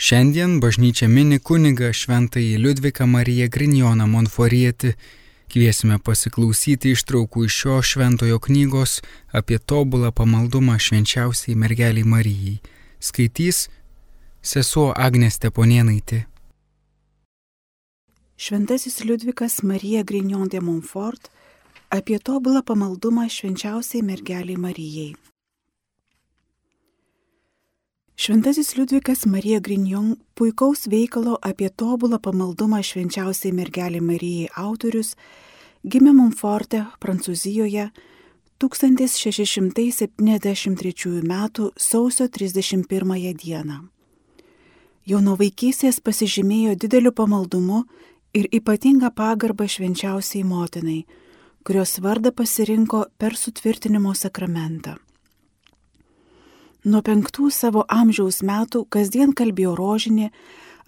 Šiandien bažnyčia mini kuniga šventąjį Liudviką Mariją Grinjoną Monforietį. Kviesime pasiklausyti ištraukų iš šio šventojo knygos apie tobulą pamaldumą švenčiausiai mergeliai Marijai. Skaitys sesuo Agnės Teponienai. Šventasis Liudvikas Marija Grignon de Montfort apie tobulą pamaldumą švenčiausiai mergeliai Marijai. Šventasis Liudvikas Marija Grignon puikaus veikalo apie tobulą pamaldumą švenčiausiai mergeliai Marijai autorius gimė Montforte, Prancūzijoje 1673 m. sausio 31 d. Jau nuo vaikystės pasižymėjo dideliu pamaldumu ir ypatinga pagarba švenčiausiai motinai, kurios vardą pasirinko per sutvirtinimo sakramentą. Nuo penktų savo amžiaus metų kasdien kalbėjo rožinį,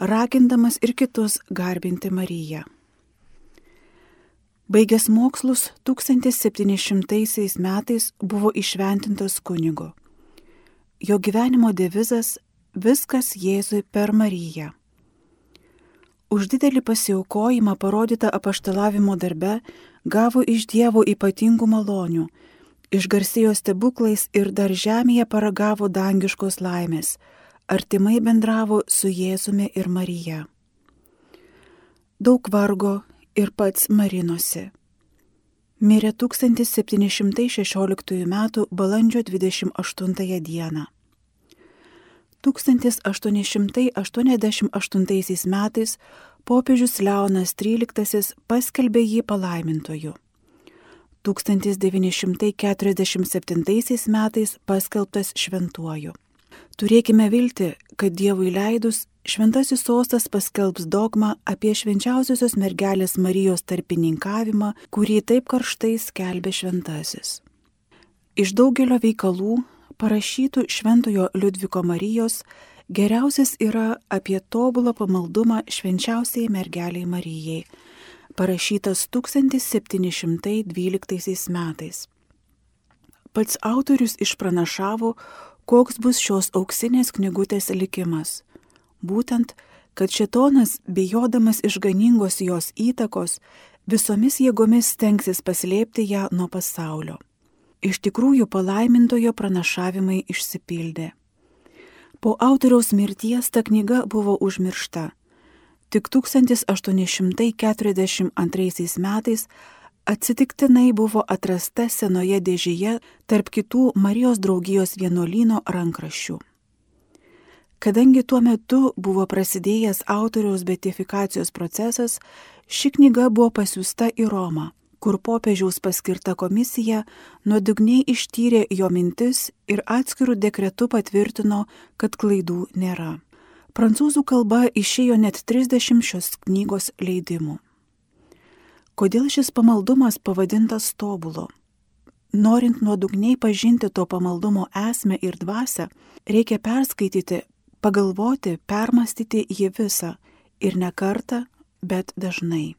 ragindamas ir kitus garbinti Mariją. Baigęs mokslus 1700 metais buvo išventintas kunigo. Jo gyvenimo devizas - viskas Jėzui per Mariją. Už didelį pasiaukojimą parodytą apaštalavimo darbe gavo iš Dievo ypatingų malonių išgarsėjo stebuklais ir dar žemėje paragavo dangiškos laimės, artimai bendravo su Jėzumi ir Marija. Daug vargo ir pats marinosi. Mirė 1716 m. balandžio 28 d. 1888 metais popiežius Leonas XIII paskelbė jį palaimintoju. 1947 metais paskelbtas šventuoju. Turėkime vilti, kad Dievui leidus Šventasis sostas paskelbs dogmą apie švenčiausiosios mergelės Marijos tarpininkavimą, kurį taip karštai skelbė šventasis. Iš daugelio veikalų, parašytų Šventojo Liudviko Marijos, geriausias yra apie tobulą pamaldumą švenčiausiai mergeliai Marijai parašytas 1712 metais. Pats autorius išpranašavo, koks bus šios auksinės knygutės likimas. Būtent, kad šetonas, bijodamas išganingos jos įtakos, visomis jėgomis stengsis paslėpti ją nuo pasaulio. Iš tikrųjų palaimintojo pranašavimai išsipildė. Po autoriaus mirties ta knyga buvo užmiršta Tik 1842 metais atsitiktinai buvo atrasta senoje dėžėje tarp kitų Marijos draugijos vienuolyno rankraščių. Kadangi tuo metu buvo prasidėjęs autoriaus betifikacijos procesas, ši knyga buvo pasiūsta į Romą, kur popiežiaus paskirta komisija nuodugniai ištyrė jo mintis ir atskirų dekretų patvirtino, kad klaidų nėra. Prancūzų kalba išėjo net 30 šios knygos leidimų. Kodėl šis pamaldumas pavadintas tobulu? Norint nuodugniai pažinti to pamaldumo esmę ir dvasę, reikia perskaityti, pagalvoti, permastyti jį visą ir ne kartą, bet dažnai.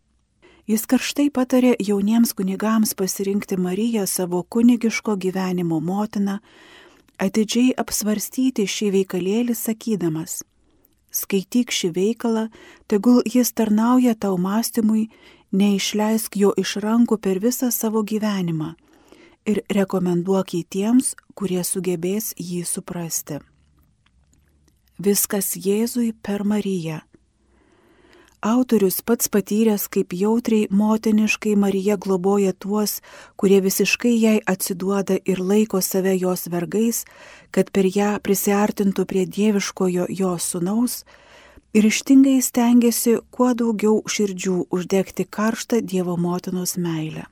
Jis karštai patarė jauniems kunigams pasirinkti Mariją savo kunigiško gyvenimo motiną, atidžiai apsvarstyti šį veikalėlį sakydamas – skaityk šį veikalą, tegul jis tarnauja tau mąstymui, neišleisk jo iš rankų per visą savo gyvenimą ir rekomenduok jį tiems, kurie sugebės jį suprasti. Viskas Jėzui per Mariją Autorius pats patyręs, kaip jautriai motiniškai Marija globoja tuos, kurie visiškai jai atsiduoda ir laiko save jos vergais, kad per ją prisartintų prie dieviškojo jos sunaus, ir ištingai stengiasi kuo daugiau širdžių uždegti karštą Dievo motinos meilę.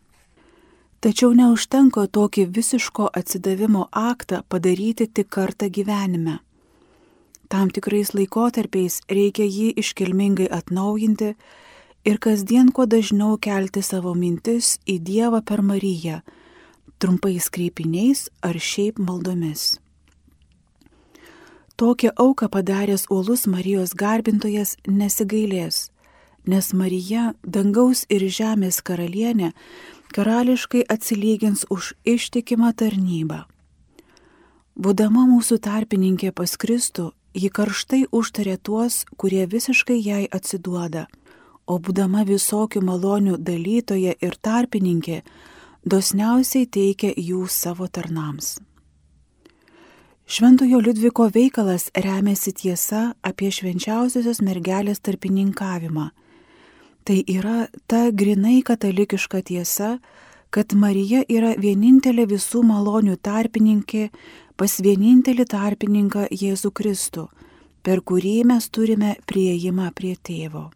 Tačiau neužtenka tokį visiško atsidavimo aktą padaryti tik kartą gyvenime Tam tikrais laikotarpiais reikia jį iškilmingai atnaujinti ir kasdien kuo dažniau kelti savo mintis į Dievą per Mariją, trumpais kreipiniais ar šiaip maldomis. Tokią auką padaręs uolus Marijos garbintojas nesigailės, nes Marija, dangaus ir žemės karalienė, karališkai atsilygins už ištikimą tarnybą. Būdama mūsų tarpininkė pas Kristų, ji karštai užtarė tuos, kurie visiškai jai atsiduoda, o būdama visokių malonių dalytoje ir tarpininkė, dosniausiai teikia jų savo tarnams. Šventojo Liudviko veikalas remiasi tiesa apie švenčiausiosios mergelės tarpininkavimą. Tai yra ta grinai katalikiška tiesa, kad Marija yra vienintelė visų malonių tarpininkė pas vienintelį tarpininką Jėzų Kristų, per kurį mes turime prieimą prie tėvo.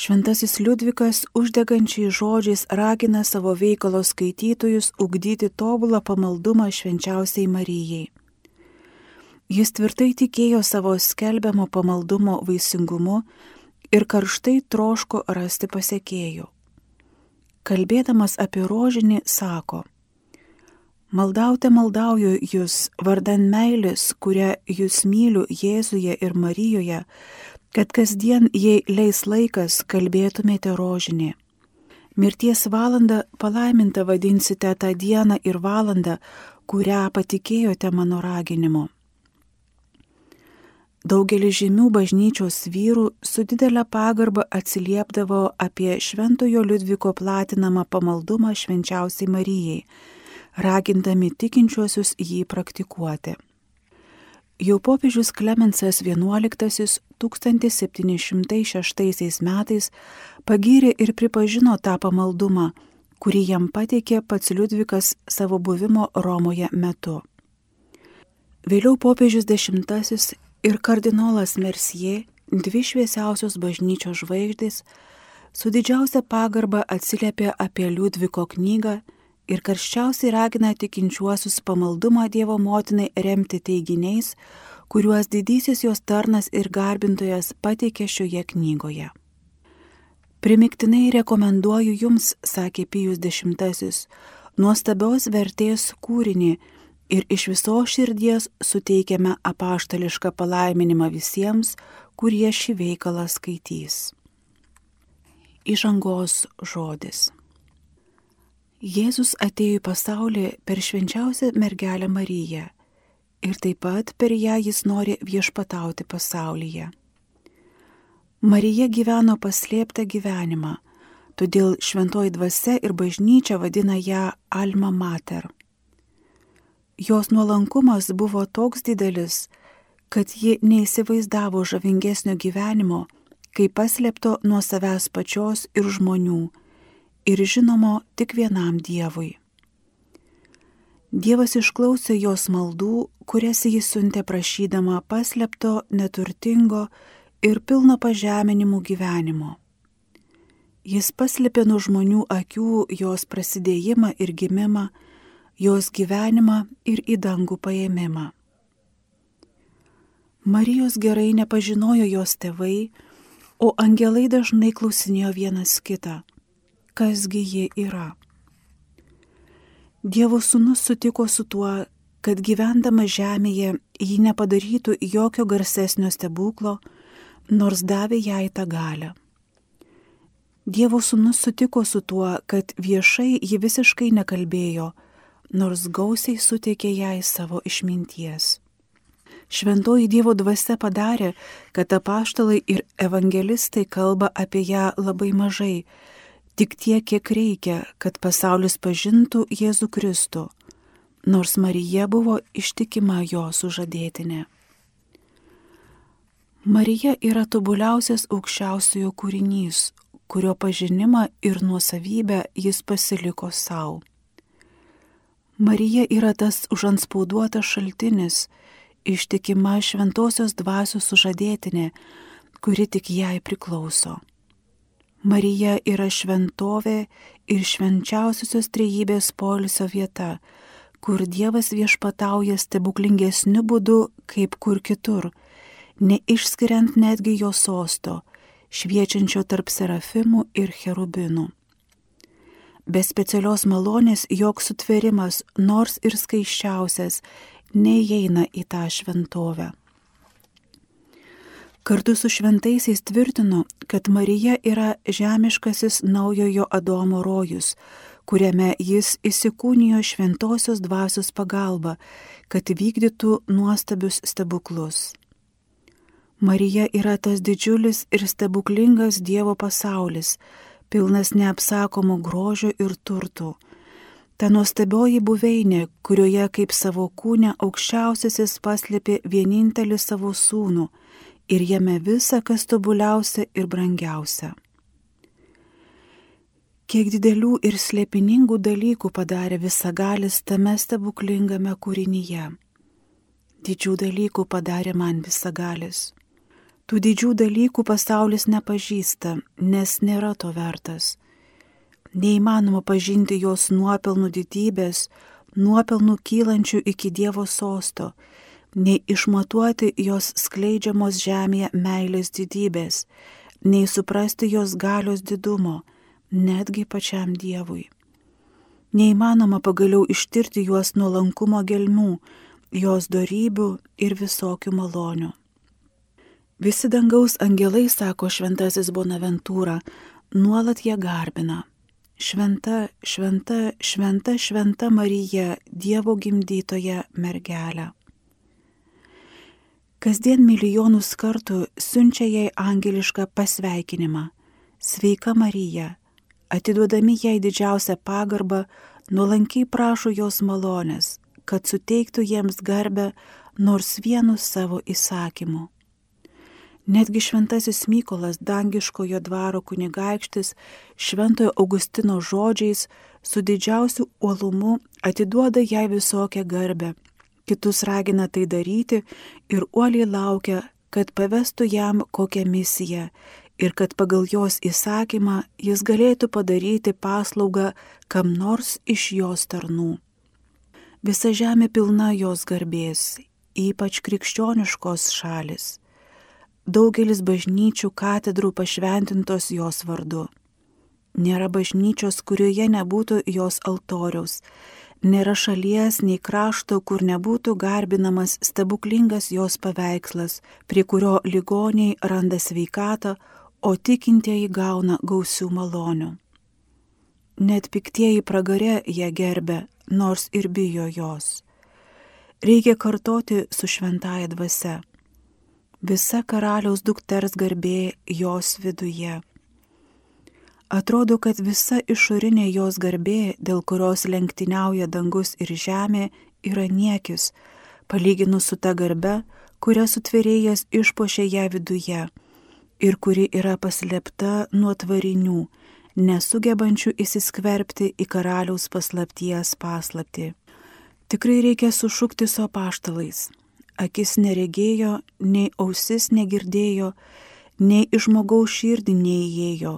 Šventasis Liudvikas uždegančiai žodžiais ragina savo veikalo skaitytojus ugdyti tobulą pamaldumą švenčiausiai Marijai. Jis tvirtai tikėjo savo skelbiamo pamaldumo vaisingumu ir karštai troško rasti pasiekėjų. Kalbėdamas apie rožinį, sako, Maldaute maldauju jūs vardan meilės, kurią jūs myliu Jėzuje ir Marijoje, kad kasdien, jei leis laikas, kalbėtumėte rožinį. Mirties valandą palaiminta vadinsite tą dieną ir valandą, kurią patikėjote mano raginimu. Daugelis žymių bažnyčios vyrų su didelė pagarba atsiliepdavo apie Šventojo Liudviko platinamą pamaldumą švenčiausiai Marijai, ragindami tikinčiuosius jį praktikuoti. Jau popiežius Klemensas XI 1706 metais pagyrė ir pripažino tą pamaldumą, kurį jam pateikė pats Liudvikas savo buvimo Romoje metu. Vėliau popiežius X ir kardinolas Mercier, dvi šviesiausios bažnyčios žvaigždės, su didžiausia pagarba atsiliepė apie Liudviko knygą ir karščiausiai ragina tikinčiuosius pamaldumą Dievo motinai remti teiginiais, kuriuos didysis jos tarnas ir garbintojas pateikė šioje knygoje. Primiktinai rekomenduoju Jums, sakė Pijus X, nuostabios vertės kūrinį, ir iš viso širdies suteikiame apaštališką palaiminimą visiems, kurie šį veikalą skaitys. Įžangos žodis. Jėzus atėjo į pasaulį per švenčiausią mergelę Mariją ir taip pat per ją jis nori viešpatauti pasaulyje. Marija gyveno paslėptą gyvenimą, todėl šventoji dvasia ir bažnyčia vadina ją Alma Mater Jos nuolankumas buvo toks didelis, kad ji neįsivaizdavo žavingesnio gyvenimo, kai paslėpto nuo savęs pačios ir žmonių, ir žinomo tik vienam Dievui. Dievas išklausė jos maldų, kurias jis siuntė prašydama paslėpto, neturtingo ir pilno pažeminimų gyvenimo. Jis paslėpė nuo žmonių akių jos prasidėjimą ir gimimą, jos gyvenimą ir į dangų paėmimą. Marijos gerai nepažinojo jos tėvai, o angelai dažnai klausinėjo vienas kitą, kasgi ji yra. Dievo sūnus sutiko su tuo, kad gyvendama žemėje ji nepadarytų jokio garsesnio stebuklo, nors davė jai tą galę. Dievo sūnus sutiko su tuo, kad viešai ji visiškai nekalbėjo, nors gausiai suteikė jai savo išminties. Šventoji Dievo dvasia padarė, kad apaštalai ir evangelistai kalba apie ją labai mažai, tik tiek, kiek reikia, kad pasaulis pažintų Jėzų Kristų, nors Marija buvo ištikima jo sužadėtinė. Marija yra tobuliausias aukščiausiojo kūrinys, kurio pažinimą ir nuosavybę jis pasiliko savo. Marija yra tas užanspauduotas šaltinis, ištikima šventosios dvasios sužadėtinė, kuri tik jai priklauso. Marija yra šventovė ir švenčiausiosios trejybės polisio vieta, kur Dievas viešpatauja stebuklingesniu būdu kaip kur kitur, neišskiriant netgi jo sosto, šviečiančio tarp serafimų ir cherubinų. Be specialios malonės joks sutverimas, nors ir skaiščiausias, neįeina į tą šventovę. Kartu su šventaisiais tvirtinu, kad Marija yra žemiškasis naujojo Adomo rojus, kuriame jis įsikūnijo šventosios dvasios pagalba, kad vykdytų nuostabius stebuklus. Marija yra tas didžiulis ir stebuklingas Dievo pasaulis, pilnas neapsakomų grožio ir turtų. Ta nuostabioji buveinė, kurioje kaip savo kūne aukščiausiasis paslėpė vienintelį savo sūnų ir jame visa, kas tobuliausia ir brangiausia. Kiek didelių ir slėpiningų dalykų padarė visagalis tame stebuklingame kūrinyje. Didžių dalykų padarė man visagalis. Tų didžių dalykų pasaulis nepažįsta, nes nėra to vertas. Neįmanoma pažinti jos nuopelnų didybės, nuopelnų kylančių iki Dievo sosto, nei išmatuoti jos skleidžiamos žemėje meilės didybės, nei suprasti jos galios didumo, netgi pačiam Dievui. Neįmanoma pagaliau ištirti juos nuolankumo gelmių, jos darybių ir visokių malonių. Visi dangaus angelai, sako šventasis Bonaventūra, nuolat ją garbina. Šventa, šventa, šventa, šventa Marija, Dievo gimdytoja mergelė. Kasdien milijonus kartų siunčia jai angelišką pasveikinimą. Sveika Marija, atiduodami jai didžiausią pagarbą, nuolankiai prašo jos malonės, kad suteiktų jiems garbę nors vienu savo įsakymu. Netgi šventasis Mykolas, dangiškojo dvaro kunigaikštis, šventojo Augustino žodžiais su didžiausiu uolumu atiduoda jai visokią garbę. Kitus ragina tai daryti ir uoliai laukia, kad pavestų jam kokią misiją ir kad pagal jos įsakymą jis galėtų padaryti paslaugą kam nors iš jos tarnų. Visa žemė pilna jos garbės, ypač krikščioniškos šalis daugelis bažnyčių katedrų pašventintos jos vardu. Nėra bažnyčios, kurioje nebūtų jos altoriaus. Nėra šalies nei krašto, kur nebūtų garbinamas stebuklingas jos paveikslas, prie kurio ligoniai randa sveikatą, o tikintieji gauna gausių malonių. Net piktieji pragare ją gerbė, nors ir bijo jos. Reikia kartoti su šventaja dvasia visa karaliaus dukters garbė jos viduje. Atrodo, kad visa išorinė jos garbė, dėl kurios lenktyniauja dangus ir žemė, yra niekis, palyginus su ta garbe, kurią sutvėrėjas išpošė ją viduje ir kuri yra paslėpta nuo tvarinių, nesugebančių įsiskverbti į karaliaus paslapties paslapti. Tikrai reikia sušukti su apaštalais akis neregėjo, nei ausis negirdėjo, nei iš žmogaus širdį neįėjo,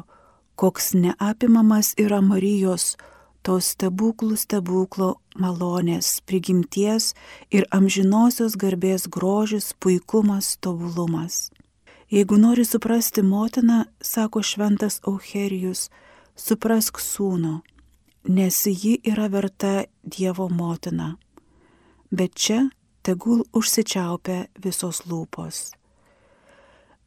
koks neapimamas yra Marijos, tos stebuklų stebuklo malonės, prigimties ir amžinosios garbės grožis, puikumas, tobulumas. Jeigu nori suprasti motiną, sako šventas Eucherijus, suprask sūnų, nes ji yra verta Dievo motina. Bet čia tegul užsičiaupia visos lūpos.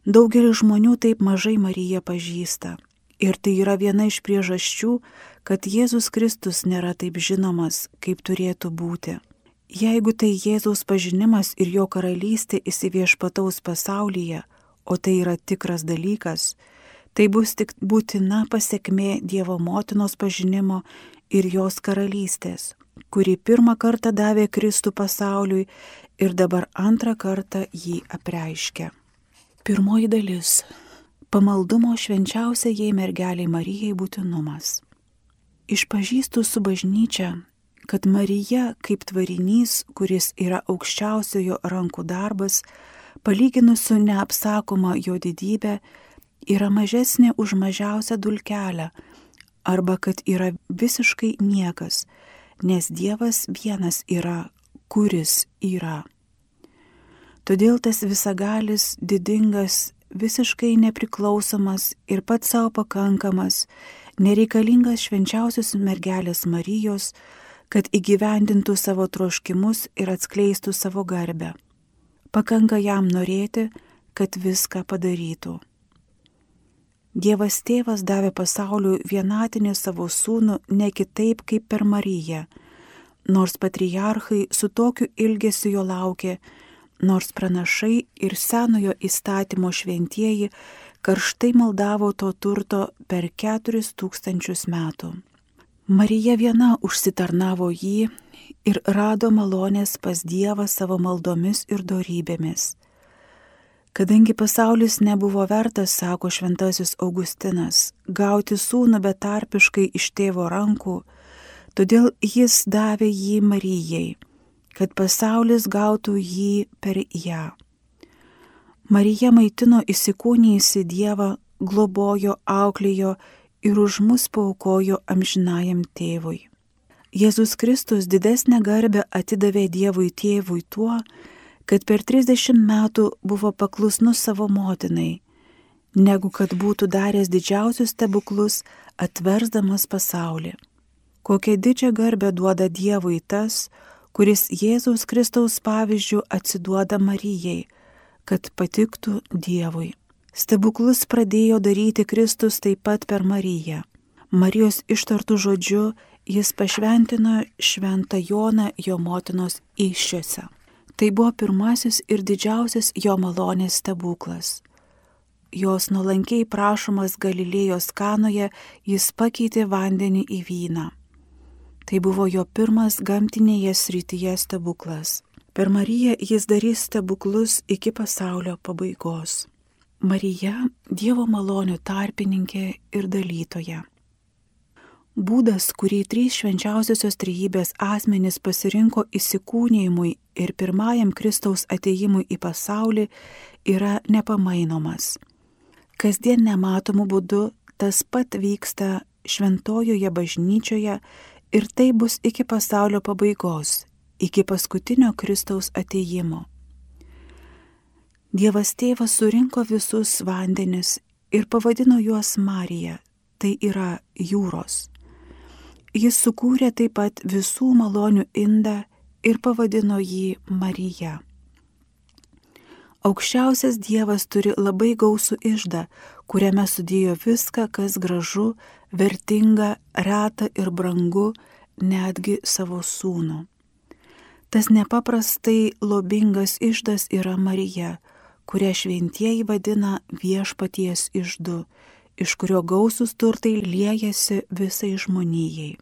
Daugelis žmonių taip mažai Mariją pažįsta. Ir tai yra viena iš priežasčių, kad Jėzus Kristus nėra taip žinomas, kaip turėtų būti. Jeigu tai Jėzaus pažinimas ir jo karalystė įsiviešpataus pasaulyje, o tai yra tikras dalykas, tai bus tik būtina pasiekmė Dievo motinos pažinimo ir jos karalystės kurį pirmą kartą davė Kristų pasauliui ir dabar antrą kartą jį apreiškia. Pirmoji dalis - pamaldumo švenčiausiai mergeliai Marijai būtinumas. Išpažįstu su bažnyčia, kad Marija kaip tvarinys, kuris yra aukščiausiojo rankų darbas, palyginus su neapsakoma jo didybė, yra mažesnė už mažiausią dulkelę, arba kad yra visiškai niekas, nes Dievas vienas yra, kuris yra. Todėl tas visagalis, didingas, visiškai nepriklausomas ir pats savo pakankamas, nereikalingas švenčiausios mergelės Marijos, kad įgyvendintų savo troškimus ir atskleistų savo garbę. Pakanka jam norėti, kad viską padarytų. Dievas tėvas davė pasauliui vienatinį savo sūnų ne kitaip kaip per Mariją, nors patriarchai su tokiu ilgesiu jo laukė, nors pranašai ir senojo įstatymo šventieji karštai maldavo to turto per keturis tūkstančius metų. Marija viena užsitarnavo jį ir rado malonės pas Dievą savo maldomis ir dorybėmis. Kadangi pasaulis nebuvo vertas, sako šventasis Augustinas, gauti sūnų betarpiškai iš tėvo rankų, todėl jis davė jį Marijai, kad pasaulis gautų jį per ją. Marija maitino įsikūnyjusi Dievą, globojo, auklėjo ir už mus paukojo amžinajam tėvui. Jėzus Kristus didesnę garbę atidavė Dievui tėvui tuo, kad per 30 metų buvo paklusnus savo motinai, negu kad būtų daręs didžiausius stebuklus atversdamas pasaulį. Kokią didžią garbę duoda Dievui tas, kuris Jėzaus Kristaus pavyzdžių atsiduoda Marijai, kad patiktų Dievui. Stebuklus pradėjo daryti Kristus taip pat per Mariją. Marijos ištartų žodžiu jis pašventino šventą Joną jo motinos iššiose. Tai buvo pirmasis ir didžiausias jo malonės stebuklas. Jos nuolankiai prašomas Galilėjos kanoje jis pakeitė vandenį į vyną. Tai buvo jo pirmas gamtinėje srityje stebuklas. Per Mariją jis darys stebuklus iki pasaulio pabaigos. Marija - Dievo malonių tarpininkė ir dalytoja. Būdas, kurį trys švenčiausiosios trejybės asmenys pasirinko įsikūnėjimui ir pirmajam Kristaus ateimui į pasaulį, yra nepamainomas. Kasdien nematomų būdų tas pat vyksta šventojoje bažnyčioje ir tai bus iki pasaulio pabaigos, iki paskutinio Kristaus ateimo. Dievas tėvas surinko visus vandenis ir pavadino juos Marija, tai yra jūros. Jis sukūrė taip pat visų malonių indą ir pavadino jį Marija. Aukščiausias Dievas turi labai gausų išdą, kuriame sudėjo viską, kas gražu, vertinga, reta ir brangu, netgi savo sūnų. Tas nepaprastai lobingas išdas yra Marija, kurią šventieji vadina viešpaties išdu iš kurio gausus turtai liejasi visai žmonijai.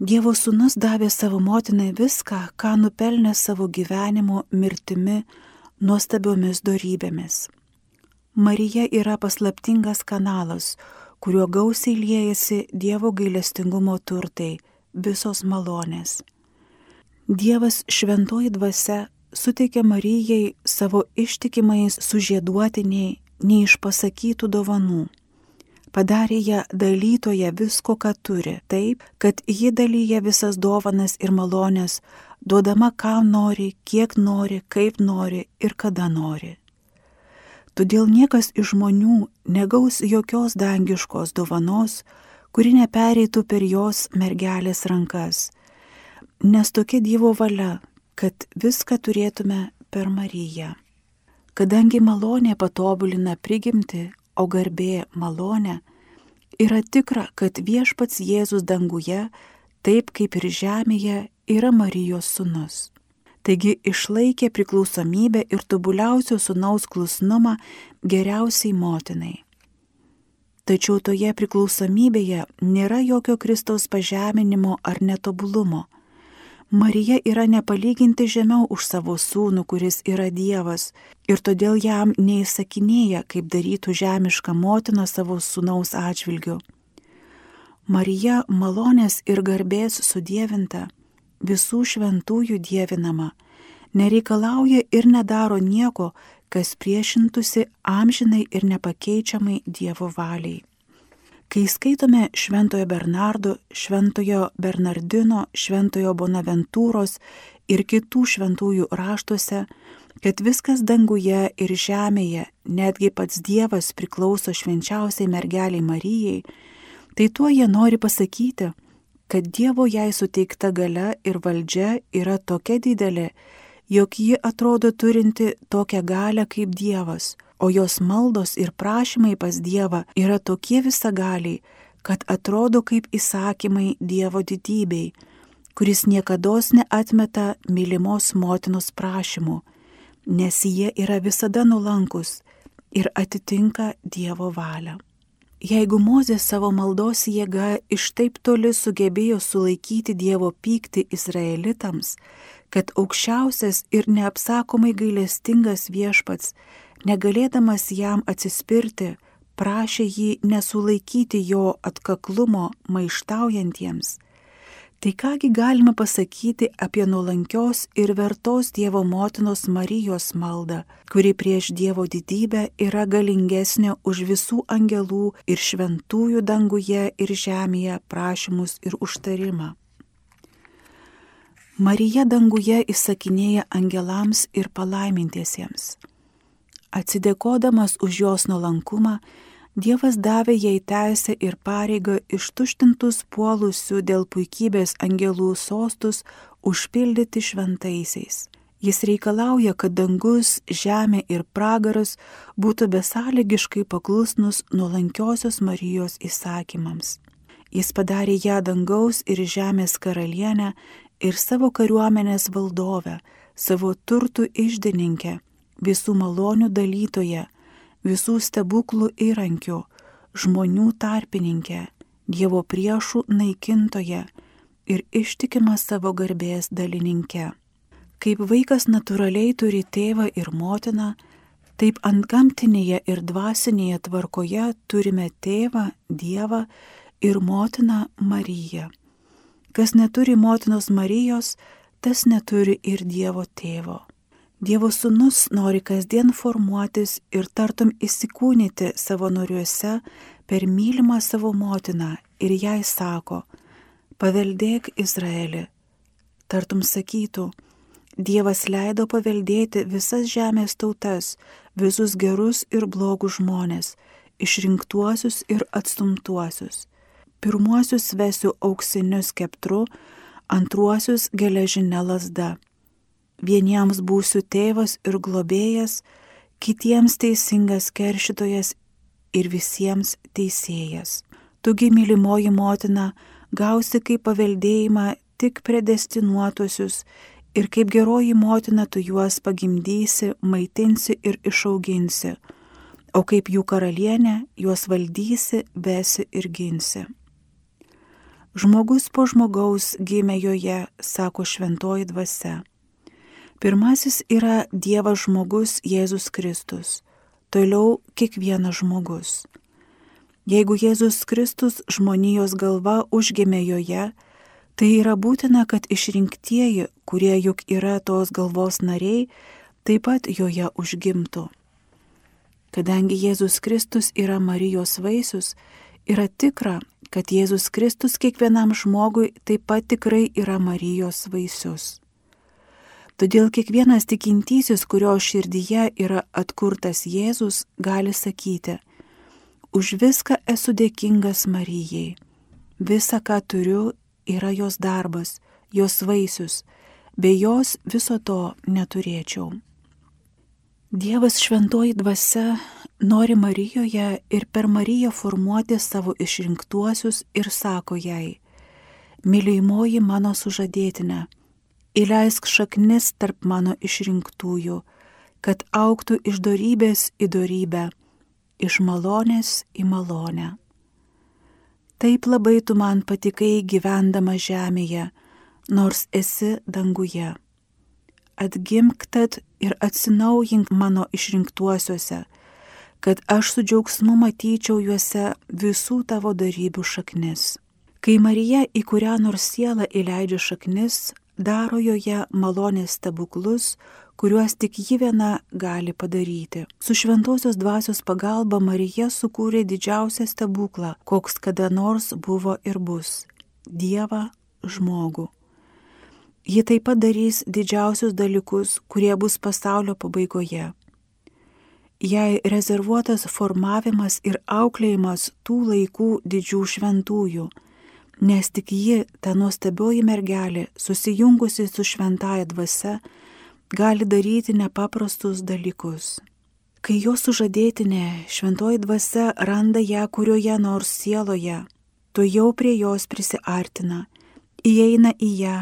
Dievo sūnus davė savo motinai viską, ką nupelnė savo gyvenimo mirtimi nuostabiomis darybėmis. Marija yra paslaptingas kanalas, kuriuo gausiai liejasi Dievo gailestingumo turtai, visos malonės. Dievas šventoji dvasia suteikė Marijai savo ištikimais sužieduotiniai neišpasakytų dovanų. Padarė ją dalytoje visko, ką turi, taip, kad ji dalyja visas dovanas ir malonės, duodama kam nori, kiek nori, kaip nori ir kada nori. Todėl niekas iš žmonių negaus jokios dangiškos dovanos, kuri nepereitų per jos mergelės rankas, nes tokia Dievo valia, kad viską turėtume per Mariją. Kadangi malonė patobulina prigimti, o garbė malonė, yra tikra, kad viešpats Jėzus danguje, taip kaip ir žemėje, yra Marijos sunus. Taigi išlaikė priklausomybę ir tobuliausio sunaus klusnumą geriausiai motinai. Tačiau toje priklausomybėje nėra jokio Kristaus pažeminimo ar netobulumo Marija yra nepalyginti žemiau už savo sūnų, kuris yra Dievas, ir todėl jam neįsakinėja, kaip darytų žemiška motina savo sūnaus atžvilgiu. Marija malonės ir garbės sudėvinta, visų šventųjų dievinama, nereikalauja ir nedaro nieko, kas priešintųsi amžinai ir nepakeičiamai Dievo valiai. Kai skaitome Šventojo Bernardo, Šventojo Bernardino, Šventojo Bonaventūros ir kitų šventųjų raštuose, kad viskas danguje ir žemėje, netgi pats Dievas priklauso švenčiausiai mergeliai Marijai, tai tuo jie nori pasakyti, kad Dievo jai suteikta gale ir valdžia yra tokia didelė, jog ji atrodo turinti tokią galę kaip Dievas, o jos maldos ir prašymai pas Dievą yra tokie visagaliai, kad atrodo kaip įsakymai Dievo didybei, kuris niekada neatmeta mylimos motinos prašymų, nes jie yra visada nulankus ir atitinka Dievo valią. Jeigu Mozė savo maldos jėga iš taip toli sugebėjo sulaikyti Dievo pyktį Izraelitams, kad aukščiausias ir neapsakomai gailestingas viešpats, negalėdamas jam atsispirti, prašė jį nesulaikyti jo atkaklumo maištaujantiems. Tai kągi galime pasakyti apie nuolankios ir vertos Dievo motinos Marijos maldą, kuri prieš Dievo didybę yra galingesnė už visų angelų ir šventųjų danguje ir žemėje prašymus ir užtarimą. Marija danguje įsakinėja angelams ir palaimintiesiems. Atsidėkodamas už jos nuolankumą, Dievas davė jai teisę ir pareigą ištuštintus puolusių dėl puikybės angelų sostus užpildyti šventaisiais. Jis reikalauja, kad dangus, žemė ir pragaras būtų besąlygiškai paklusnus nuolankiosios Marijos įsakymams. Jis padarė ją dangaus ir žemės karalienę ir savo kariuomenės valdovę, savo turtų išdininkę, visų malonių dalytoje, visų stebuklų įrankių, žmonių tarpininkė, Dievo priešų naikintoje ir ištikima savo garbės dalininkė. Kaip vaikas natūraliai turi tėvą ir motiną, taip ant gamtinėje ir dvasinėje tvarkoje turime tėvą, Dievą ir motiną Mariją. Kas neturi motinos Marijos, tas neturi ir Dievo tėvo. Dievo sūnus nori kasdien formuotis ir tartum įsikūnyti savo noriuose per mylimą savo motiną ir jai sako, paveldėk Izraelį. Tartum sakytų, Dievas leido paveldėti visas žemės tautas, visus gerus ir blogus žmonės, išrinktuosius ir atstumtuosius. Pirmuosius vesiu auksinius keptru, antruosius geležinę lasdą Vieniems būsiu tėvas ir globėjas, kitiems teisingas keršytojas ir visiems teisėjas. Tugi, mylimoji motina, gausi kaip paveldėjimą tik predestinuotuosius ir kaip geroji motina tu juos pagimdysi, maitinsi ir išauginsi, o kaip jų karalienė juos valdysi, vesi ir ginsi. Žmogus po žmogaus gimė joje, sako šventoji dvasia. Pirmasis yra Dievas žmogus Jėzus Kristus, toliau kiekvienas žmogus. Jeigu Jėzus Kristus žmonijos galva užgimė joje, tai yra būtina, kad išrinktieji, kurie juk yra tos galvos nariai, taip pat joje užgimtų. Kadangi Jėzus Kristus yra Marijos vaisius, yra tikra, kad Jėzus Kristus kiekvienam žmogui taip pat tikrai yra Marijos vaisius. Todėl kiekvienas tikintysis, kurio širdyje yra atkurtas Jėzus, gali sakyti, už viską esu dėkingas Marijai. Visa, ką turiu, yra jos darbas, jos vaisius, be jos viso to neturėčiau. Dievas šventoji dvasia nori Marijoje ir per Mariją formuoti savo išrinktuosius ir sako jai, mylimoji mano sužadėtinė, įleisk šaknis tarp mano išrinktųjų, kad auktų iš darybės į darybę, iš malonės į malonę. Taip labai tu man patikai gyvendama žemėje, nors esi danguje. Atgimk tad ir atsinaujink mano išrinktuosiuose, kad aš su džiaugsmu matyčiau juose visų tavo darybių šaknis. Kai Marija į kurią nors sielą įleidžia šaknis, daro joje malonės stebuklus, kuriuos tik ji viena gali padaryti. Su šventosios dvasios pagalba Marija sukūrė didžiausią stebuklą, koks kada nors buvo ir bus - Dievą žmogų. Ji taip pat darys didžiausius dalykus, kurie bus pasaulio pabaigoje. Jai rezervuotas formavimas ir auklėjimas tų laikų didžių šventųjų nes tik ji, ta nuostabioji mergelė, susijungusi su šventaja dvasia, gali daryti nepaprastus dalykus. Kai jo sužadėtinė šventoji dvasia randa ją kurioje nors sieloje, tu jau prie jos prisiartina, įeina į ją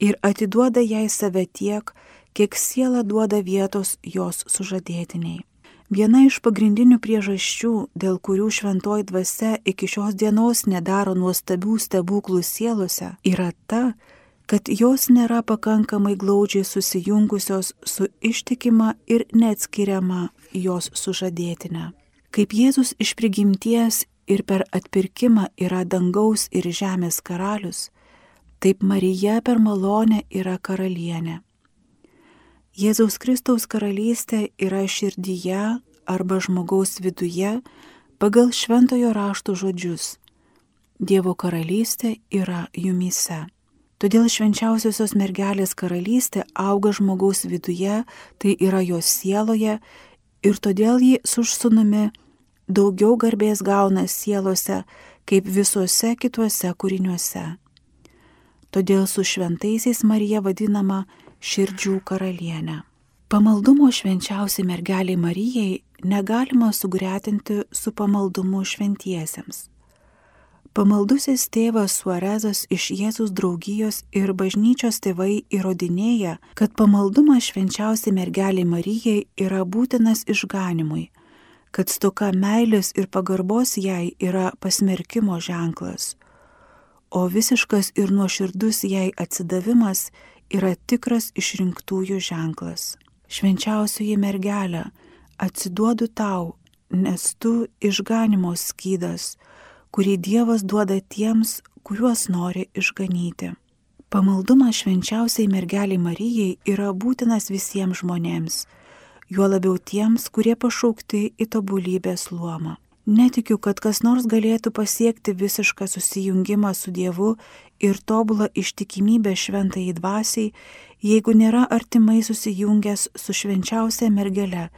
ir atiduoda jai save tiek, kiek siela duoda vietos jos sužadėtiniai. Viena iš pagrindinių priežasčių, dėl kurių šventoji dvasia iki šios dienos nedaro nuostabių stebuklų sielose, yra ta, kad jos nėra pakankamai glaudžiai susijungusios su ištikima ir neatskiriama jos sužadėtinė. Kaip Jėzus iš prigimties ir per atpirkimą yra dangaus ir žemės karalius, taip Marija per malonę yra karalienė. Jėzaus Kristaus karalystė yra širdyje arba žmogaus viduje pagal šventojo rašto žodžius. Dievo karalystė yra jumyse. Todėl švenčiausiosios mergelės karalystė auga žmogaus viduje, tai yra jos sieloje, ir todėl ji su sunumi daugiau garbės gauna sielose, kaip visuose kituose kūriniuose. Todėl su šventaisiais Marija vadinama širdžių karalienė. Pamaldumo švenčiausiai mergeliai Marijai negalima sugretinti su pamaldumu šventiesiems. Pamaldusis tėvas Suarezas iš Jėzus draugijos ir bažnyčios tėvai įrodinėja, kad pamaldumas švenčiausiai mergeliai Marijai yra būtinas išganimui, kad stoka meilės ir pagarbos jai yra pasmerkimo ženklas, o visiškas ir nuoširdus jai atsidavimas yra tikras išrinktųjų ženklas. Švenčiausioji mergelė, atsiduodu tau, nes tu išganimo skydas, kurį Dievas duoda tiems, kuriuos nori išganyti. Pamaldumas švenčiausiai mergeliai Marijai yra būtinas visiems žmonėms, juo labiau tiems, kurie pašaukti į tobulybės luomą. Netikiu, kad kas nors galėtų pasiekti visišką susijungimą su Dievu ir tobulą ištikimybę šventai dvasiai, jeigu nėra artimai susijungęs su švenčiausia mergele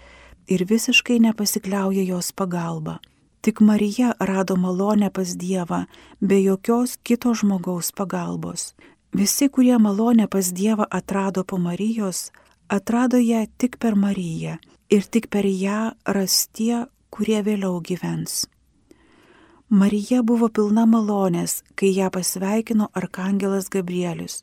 ir visiškai nepasikliauja jos pagalba. Tik Marija rado malonę pas Dievą be jokios kito žmogaus pagalbos. Visi, kurie malonę pas Dievą atrado po Marijos, atrado ją tik per Mariją ir tik per ją ras tie, kurie vėliau gyvens. Marija buvo pilna malonės, kai ją pasveikino arkangelas Gabrielius.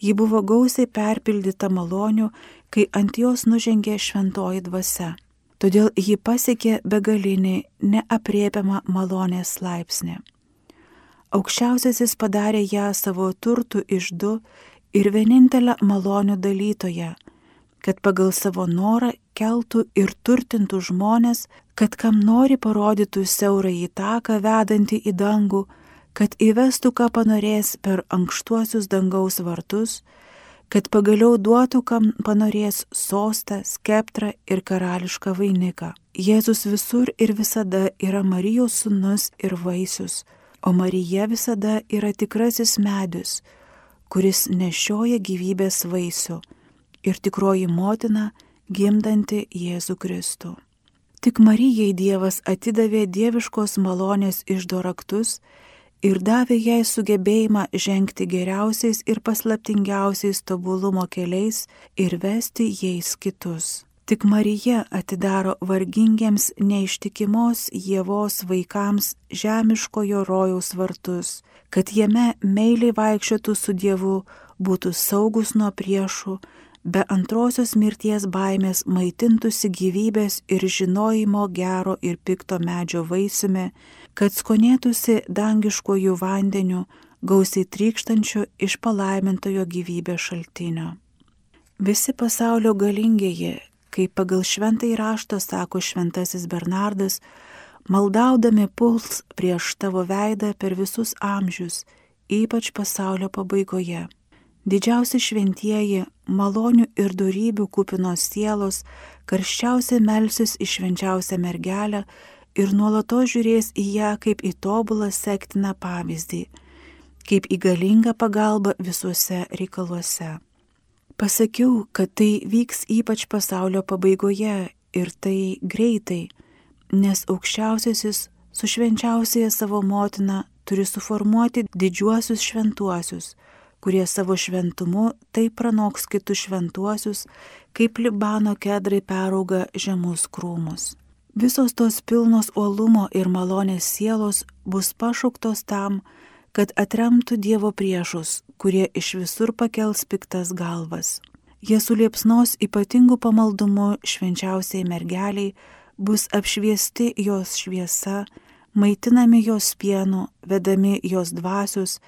Ji buvo gausiai perpildyta malonių, kai ant jos nužengė šventoji dvasia. Todėl ji pasiekė begalinį, neapriepiamą malonės laipsnį. Aukščiausiasis padarė ją savo turtų išdu ir vienintelę malonių dalytoją, kad pagal savo norą keltų ir turtintų žmonės, kad kam nori parodytų siaurą į taką vedantį į dangų, kad įvestų, ką panorės per ankštuosius dangaus vartus, kad pagaliau duotų, kam panorės sostą, skeptrą ir karališką vainiką. Jėzus visur ir visada yra Marijos sūnus ir vaisius, o Marija visada yra tikrasis medis, kuris nešioja gyvybės vaisių ir tikroji motina gimdanti Jėzų Kristų. Tik Marijai Dievas atidavė dieviškos malonės išdoraktus ir davė jai sugebėjimą žengti geriausiais ir paslaptingiausiais tobulumo keliais ir vesti jais kitus. Tik Marija atidaro vargingiems neištikimos Jėvos vaikams žemiškojo rojaus vartus, kad jame meiliai vaikščiotų su Dievu, būtų saugus nuo priešų, be antrosios mirties baimės maitintųsi gyvybės ir žinojimo gero ir pikto medžio vaisiumi, kad skonėtųsi dangiškojų vandenių, gausiai trykštančių iš palaimintojo gyvybės šaltinio. Visi pasaulio galingieji, kaip pagal šventai raštą sako šventasis Bernardas, maldaudami puls prieš tavo veidą per visus amžius, ypač pasaulio pabaigoje. Didžiausi šventieji, malonių ir darybių kupinos sielos, karščiausiai melsis į švenčiausią mergelę ir nuolatos žiūrės į ją kaip į tobulą sektiną pavyzdį, kaip į galingą pagalbą visuose reikaluose. Pasakiau, kad tai vyks ypač pasaulio pabaigoje ir tai greitai, nes aukščiausiasis su švenčiausiaja savo motina turi suformuoti didžiuosius šventuosius kurie savo šventumu taip pranoks kitus šventuosius, kaip Libano kedrai perauga žemus krūmus. Visos tos pilnos uolumo ir malonės sielos bus pašauktos tam, kad atremtų Dievo priešus, kurie iš visur pakels piktas galvas. Jie suliepsnos ypatingų pamaldumų švenčiausiai mergeliai, bus apšviesti jos šviesa, maitinami jos pienu, vedami jos dvasius,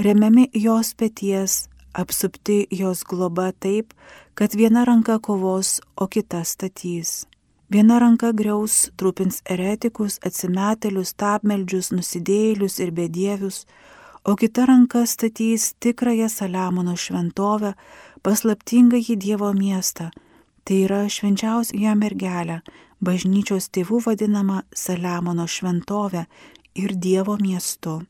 remiami jos pėties, apsupti jos globa taip, kad viena ranka kovos, o kita statys. Viena ranka greus, trupins eretikus, atsimetėlius, tapmeldžius, nusidėjėlius ir bedievius, o kita ranka statys tikrąją Saliamono šventovę, paslaptingą į Dievo miestą. Tai yra švenčiausia mergelė, bažnyčios tėvų vadinama Saliamono šventovė ir Dievo miestu.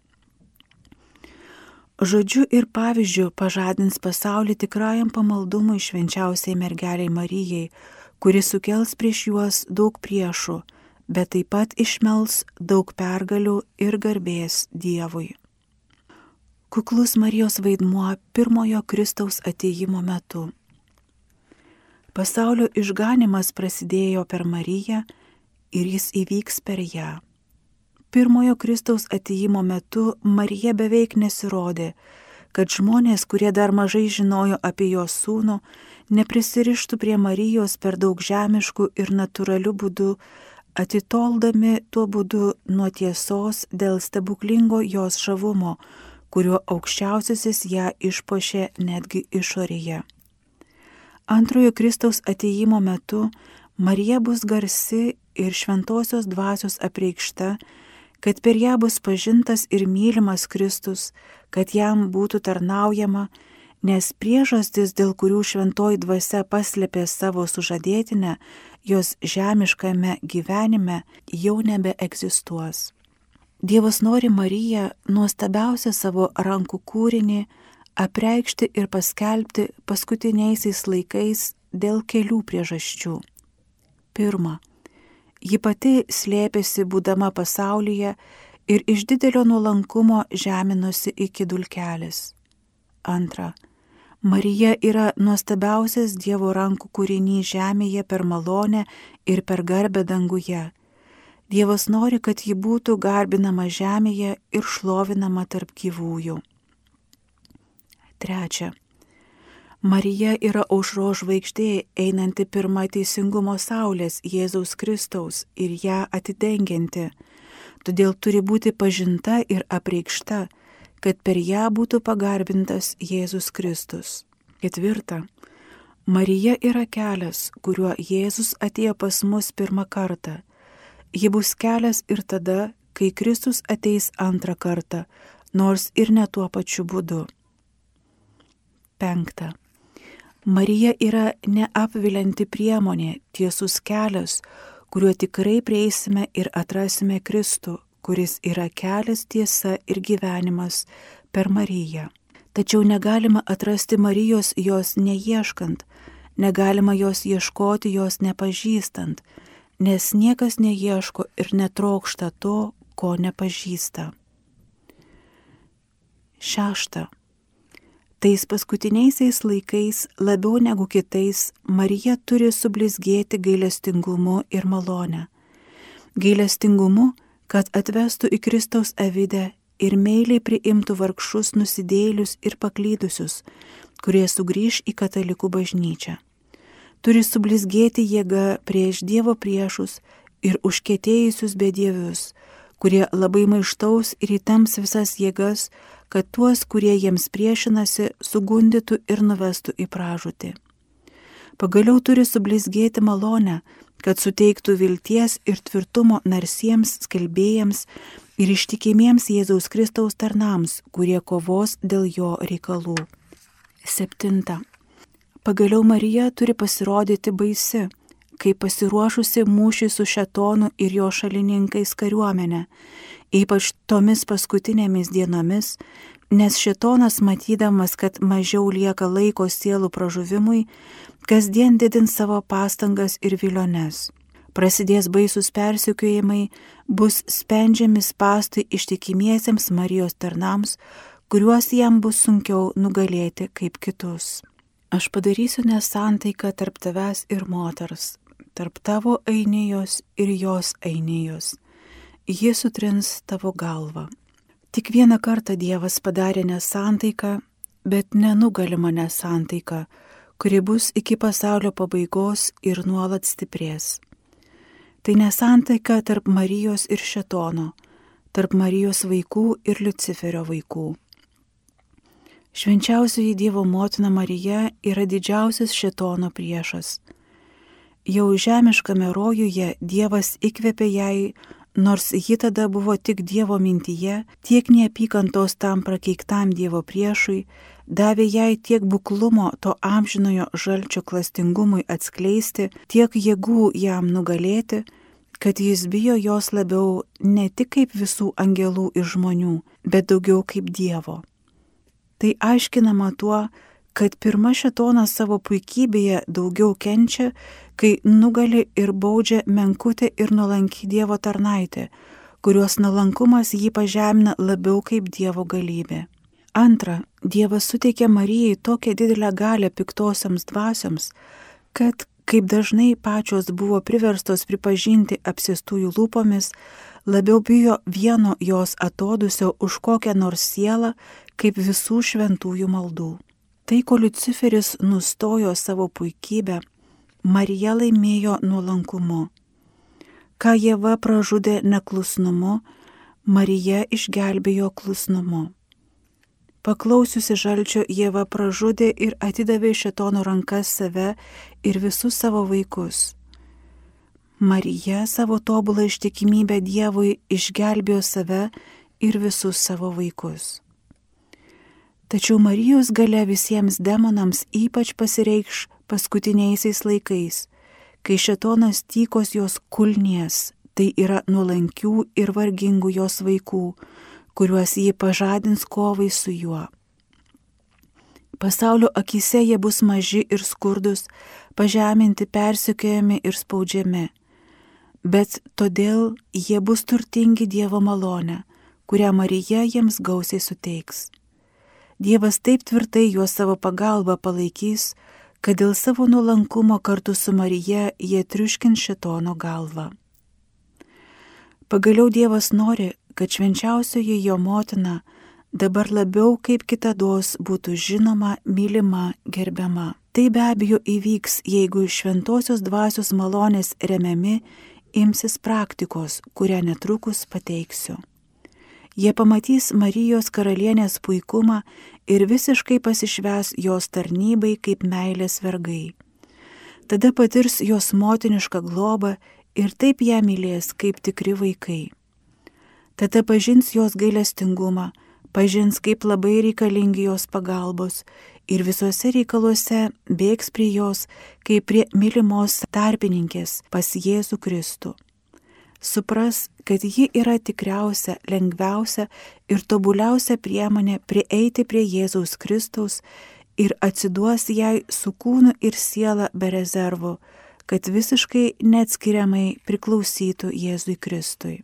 Žodžiu ir pavyzdžiu pažadins pasaulį tikrajam pamaldumui švenčiausiai mergeliai Marijai, kuris sukels prieš juos daug priešų, bet taip pat išmels daug pergalių ir garbės Dievui. Kuklus Marijos vaidmuo pirmojo Kristaus ateimo metu. Pasaulio išganimas prasidėjo per Mariją ir jis įvyks per ją. Pirmojo Kristaus atėjimo metu Marija beveik nesirodė, kad žmonės, kurie dar mažai žinojo apie jos sūnų, neprisirištų prie Marijos per daug žemiškų ir natūralių būdų, atitoldami tuo būdu nuo tiesos dėl stebuklingo jos žavumo, kuriuo aukščiausiasis ją išpošė netgi išorėje. Antrojo Kristaus atėjimo metu Marija bus garsi ir šventosios dvasios apreikšta, kad per ją bus pažintas ir mylimas Kristus, kad jam būtų tarnaujama, nes priežastis, dėl kurių šventoji dvasia paslėpė savo sužadėtinę, jos žemiškame gyvenime jau nebeegzistuos. Dievas nori Mariją nuostabiausią savo rankų kūrinį apreikšti ir paskelbti paskutiniaisiais laikais dėl kelių priežasčių. Pirma, Ji pati slėpėsi būdama pasaulyje ir iš didelio nuolankumo žeminosi iki dulkelės. Antra. Marija yra nuostabiausias Dievo rankų kūrinys žemėje per malonę ir per garbę danguje. Dievas nori, kad ji būtų garbinama žemėje ir šlovinama tarp gyvųjų. Trečia. Marija yra aušro žvaigždė einanti pirmą teisingumo saulės Jėzaus Kristaus ir ją atidengianti. Todėl turi būti pažinta ir apreikšta, kad per ją būtų pagarbintas Jėzus Kristus. Ketvirta. Marija yra kelias, kuriuo Jėzus atėjo pas mus pirmą kartą. Ji bus kelias ir tada, kai Kristus ateis antrą kartą, nors ir ne tuo pačiu būdu. Penkta. Marija yra neapvilianti priemonė, tiesus kelias, kuriuo tikrai prieisime ir atrasime Kristų, kuris yra kelias tiesa ir gyvenimas per Mariją. Tačiau negalima atrasti Marijos jos neieškant, negalima jos ieškoti jos nepažįstant, nes niekas neieško ir netrokšta to, ko nepažįsta. Šešta. Tais paskutiniaisiais laikais labiau negu kitais Marija turi sublizgėti gailestingumu ir malonę. Gailestingumu, kad atvestų į Kristaus avidę ir meiliai priimtų vargšus nusidėlius ir paklydusius, kurie sugrįž į katalikų bažnyčią. Turi sublizgėti jėga prieš Dievo priešus ir užkėtėjusius bedievius, kurie labai maištaus ir įtams visas jėgas, kad tuos, kurie jiems priešinasi, sugundytų ir nuvestų į pražūtį. Pagaliau turi sublizgėti malonę, kad suteiktų vilties ir tvirtumo narsiems skelbėjams ir ištikimiems Jėzaus Kristaus tarnams, kurie kovos dėl jo reikalų. 7. Pagaliau Marija turi pasirodyti baisi, kaip pasiruošusi mūšį su šetonu ir jo šalininkais kariuomenė, ypač tomis paskutinėmis dienomis, nes šetonas matydamas, kad mažiau lieka laiko sielų pražuvimui, kasdien didins savo pastangas ir viliones. Prasidės baisus persikiojimai, bus spendžiami spastai ištikimiesiems Marijos tarnams, kuriuos jam bus sunkiau nugalėti kaip kitus. Aš padarysiu nesantaiką tarp tavęs ir moters, tarp tavo ainėjos ir jos ainėjos. Ji sutrins tavo galvą. Tik vieną kartą Dievas padarė nesantaiką, bet nenugalima nesantaika, kuri bus iki pasaulio pabaigos ir nuolat stiprės. Tai nesantaika tarp Marijos ir Šetono, tarp Marijos vaikų ir Luciferio vaikų. Švenčiausioji Dievo motina Marija yra didžiausias Šetono priešas. Jau žemiškame rojuje Dievas įkvėpė jai, nors ji tada buvo tik Dievo mintyje, tiek neapykantos tam prakeiktam Dievo priešui, davė jai tiek buklumo to amžinojo žalčio klastingumui atskleisti, tiek jėgų jam nugalėti, kad jis bijo jos labiau ne tik kaip visų angelų ir žmonių, bet daugiau kaip Dievo. Tai aiškinama tuo, kad pirma šetonas savo puikybėje daugiau kenčia, kai nugali ir baudžia menkutė ir nuolanki Dievo tarnaitė, kurios nuolankumas jį pažemina labiau kaip Dievo galybė. Antra, Dievas suteikė Marijai tokią didelę galę piktosiams dvasioms, kad, kaip dažnai pačios buvo priverstos pripažinti apsėstųjų lūpomis, labiau bijo vieno jos atodusio už kokią nors sielą, kaip visų šventųjų maldų. Tai, ko Luciferis nustojo savo puikybę, Marija laimėjo nuolankumu. Ką Jėva pražudė neklusnumu, Marija išgelbėjo klusnumu. Paklausiusi žalčio, Jėva pražudė ir atidavė šetono rankas save ir visus savo vaikus. Marija savo tobulą ištikimybę Dievui išgelbėjo save ir visus savo vaikus. Tačiau Marijos gale visiems demonams ypač pasireikš paskutiniaisiais laikais, kai šetonas tykos jos kulnies, tai yra nuolankių ir vargingų jos vaikų, kuriuos jį pažadins kovai su juo. Pasaulio akise jie bus maži ir skurdus, pažeminti, persikiojami ir spaudžiami. Bet todėl jie bus turtingi Dievo malonę, kurią Marija jiems gausiai suteiks. Dievas taip tvirtai juos savo pagalba palaikys, kad dėl savo nuolankumo kartu su Marija jie triuškins šitono galvą. Pagaliau Dievas nori, kad švenčiausioji jo motina dabar labiau kaip kitados būtų žinoma, mylima, gerbiama. Tai be abejo įvyks, jeigu šventosios dvasios malonės remiami imsis praktikos, kurią netrukus pateiksiu. Jie pamatys Marijos karalienės puikumą ir visiškai pasišves jos tarnybai kaip meilės vergai. Tada patirs jos motinišką globą ir taip ją mylės kaip tikri vaikai tada pažins jos gailestingumą, pažins, kaip labai reikalingi jos pagalbos ir visuose reikaluose bėgs prie jos, kaip prie mylimos tarpininkės pas Jėzų Kristų. Supras, kad ji yra tikriausia, lengviausia ir tobuliausia priemonė prieiti prie Jėzaus Kristaus ir atsiduos jai su kūnu ir siela be rezervų, kad visiškai neatskiriamai priklausytų Jėzui Kristui.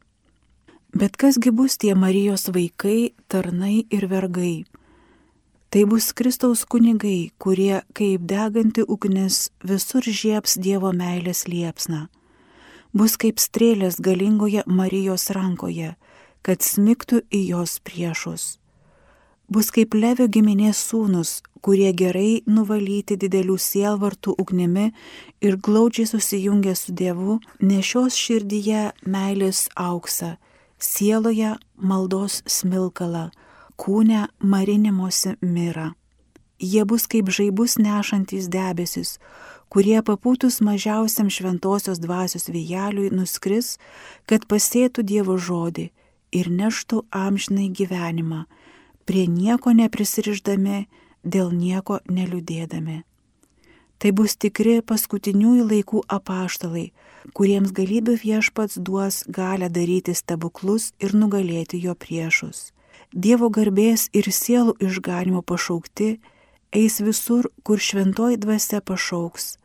Bet kasgi bus tie Marijos vaikai, tarnai ir vergai? Tai bus Kristaus kunigai, kurie kaip deganti ugnis visur žieps Dievo meilės liepsna. Bus kaip strėlės galingoje Marijos rankoje, kad smiktų į jos priešus. Bus kaip Levio giminės sūnus, kurie gerai nuvalyti didelių sielvartų ugnimi ir glaudžiai susijungia su Dievu, nešios širdyje meilės auksą sieloje maldos smilkalą, kūne marinimosi mirą. Jie bus kaip žaibus nešantis debesis, kurie papūtus mažiausiam šventosios dvasios vėjeliui nuskris, kad pasėtų Dievo žodį ir neštų amžinai gyvenimą, prie nieko neprisiriždami, dėl nieko neliūdėdami. Tai bus tikri paskutiniųjų laikų apaštalai, kuriems galybių viešpats duos galę daryti stebuklus ir nugalėti jo priešus. Dievo garbės ir sielų išganimo pašaukti eis visur, kur šventoji dvasia pašauks.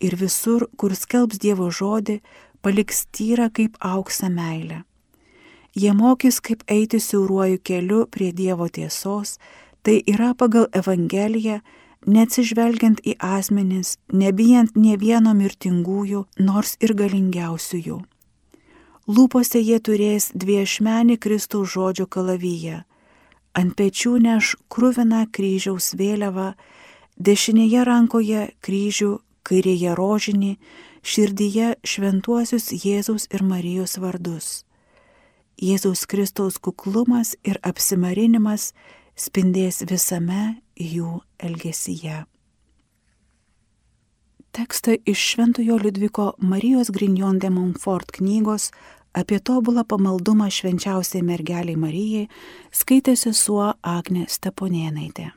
Ir visur, kur skelbs Dievo žodį, paliks tyrą kaip auksą meilę. Jie mokys, kaip eiti siauruoju keliu prie Dievo tiesos, tai yra pagal Evangeliją, neatsižvelgiant į asmenis, nebijant nie vieno mirtingųjų, nors ir galingiausiųjų. Lūpose jie turės dviešmenį Kristaus žodžio kalavyje. Ant pečių neš krūviną kryžiaus vėliavą, dešinėje rankoje kryžių, kairėje rožinį, širdyje šventuosius Jėzaus ir Marijos vardus. Jėzaus Kristaus kuklumas ir apsimarinimas spindės visame jų elgesyje. Tekstą iš Šventojo Liudviko Marijos Grignon de Montfort knygos apie tobulą pamaldumą švenčiausiai mergeliai Marijai skaitė sesuo Agnė Steponėnaitė.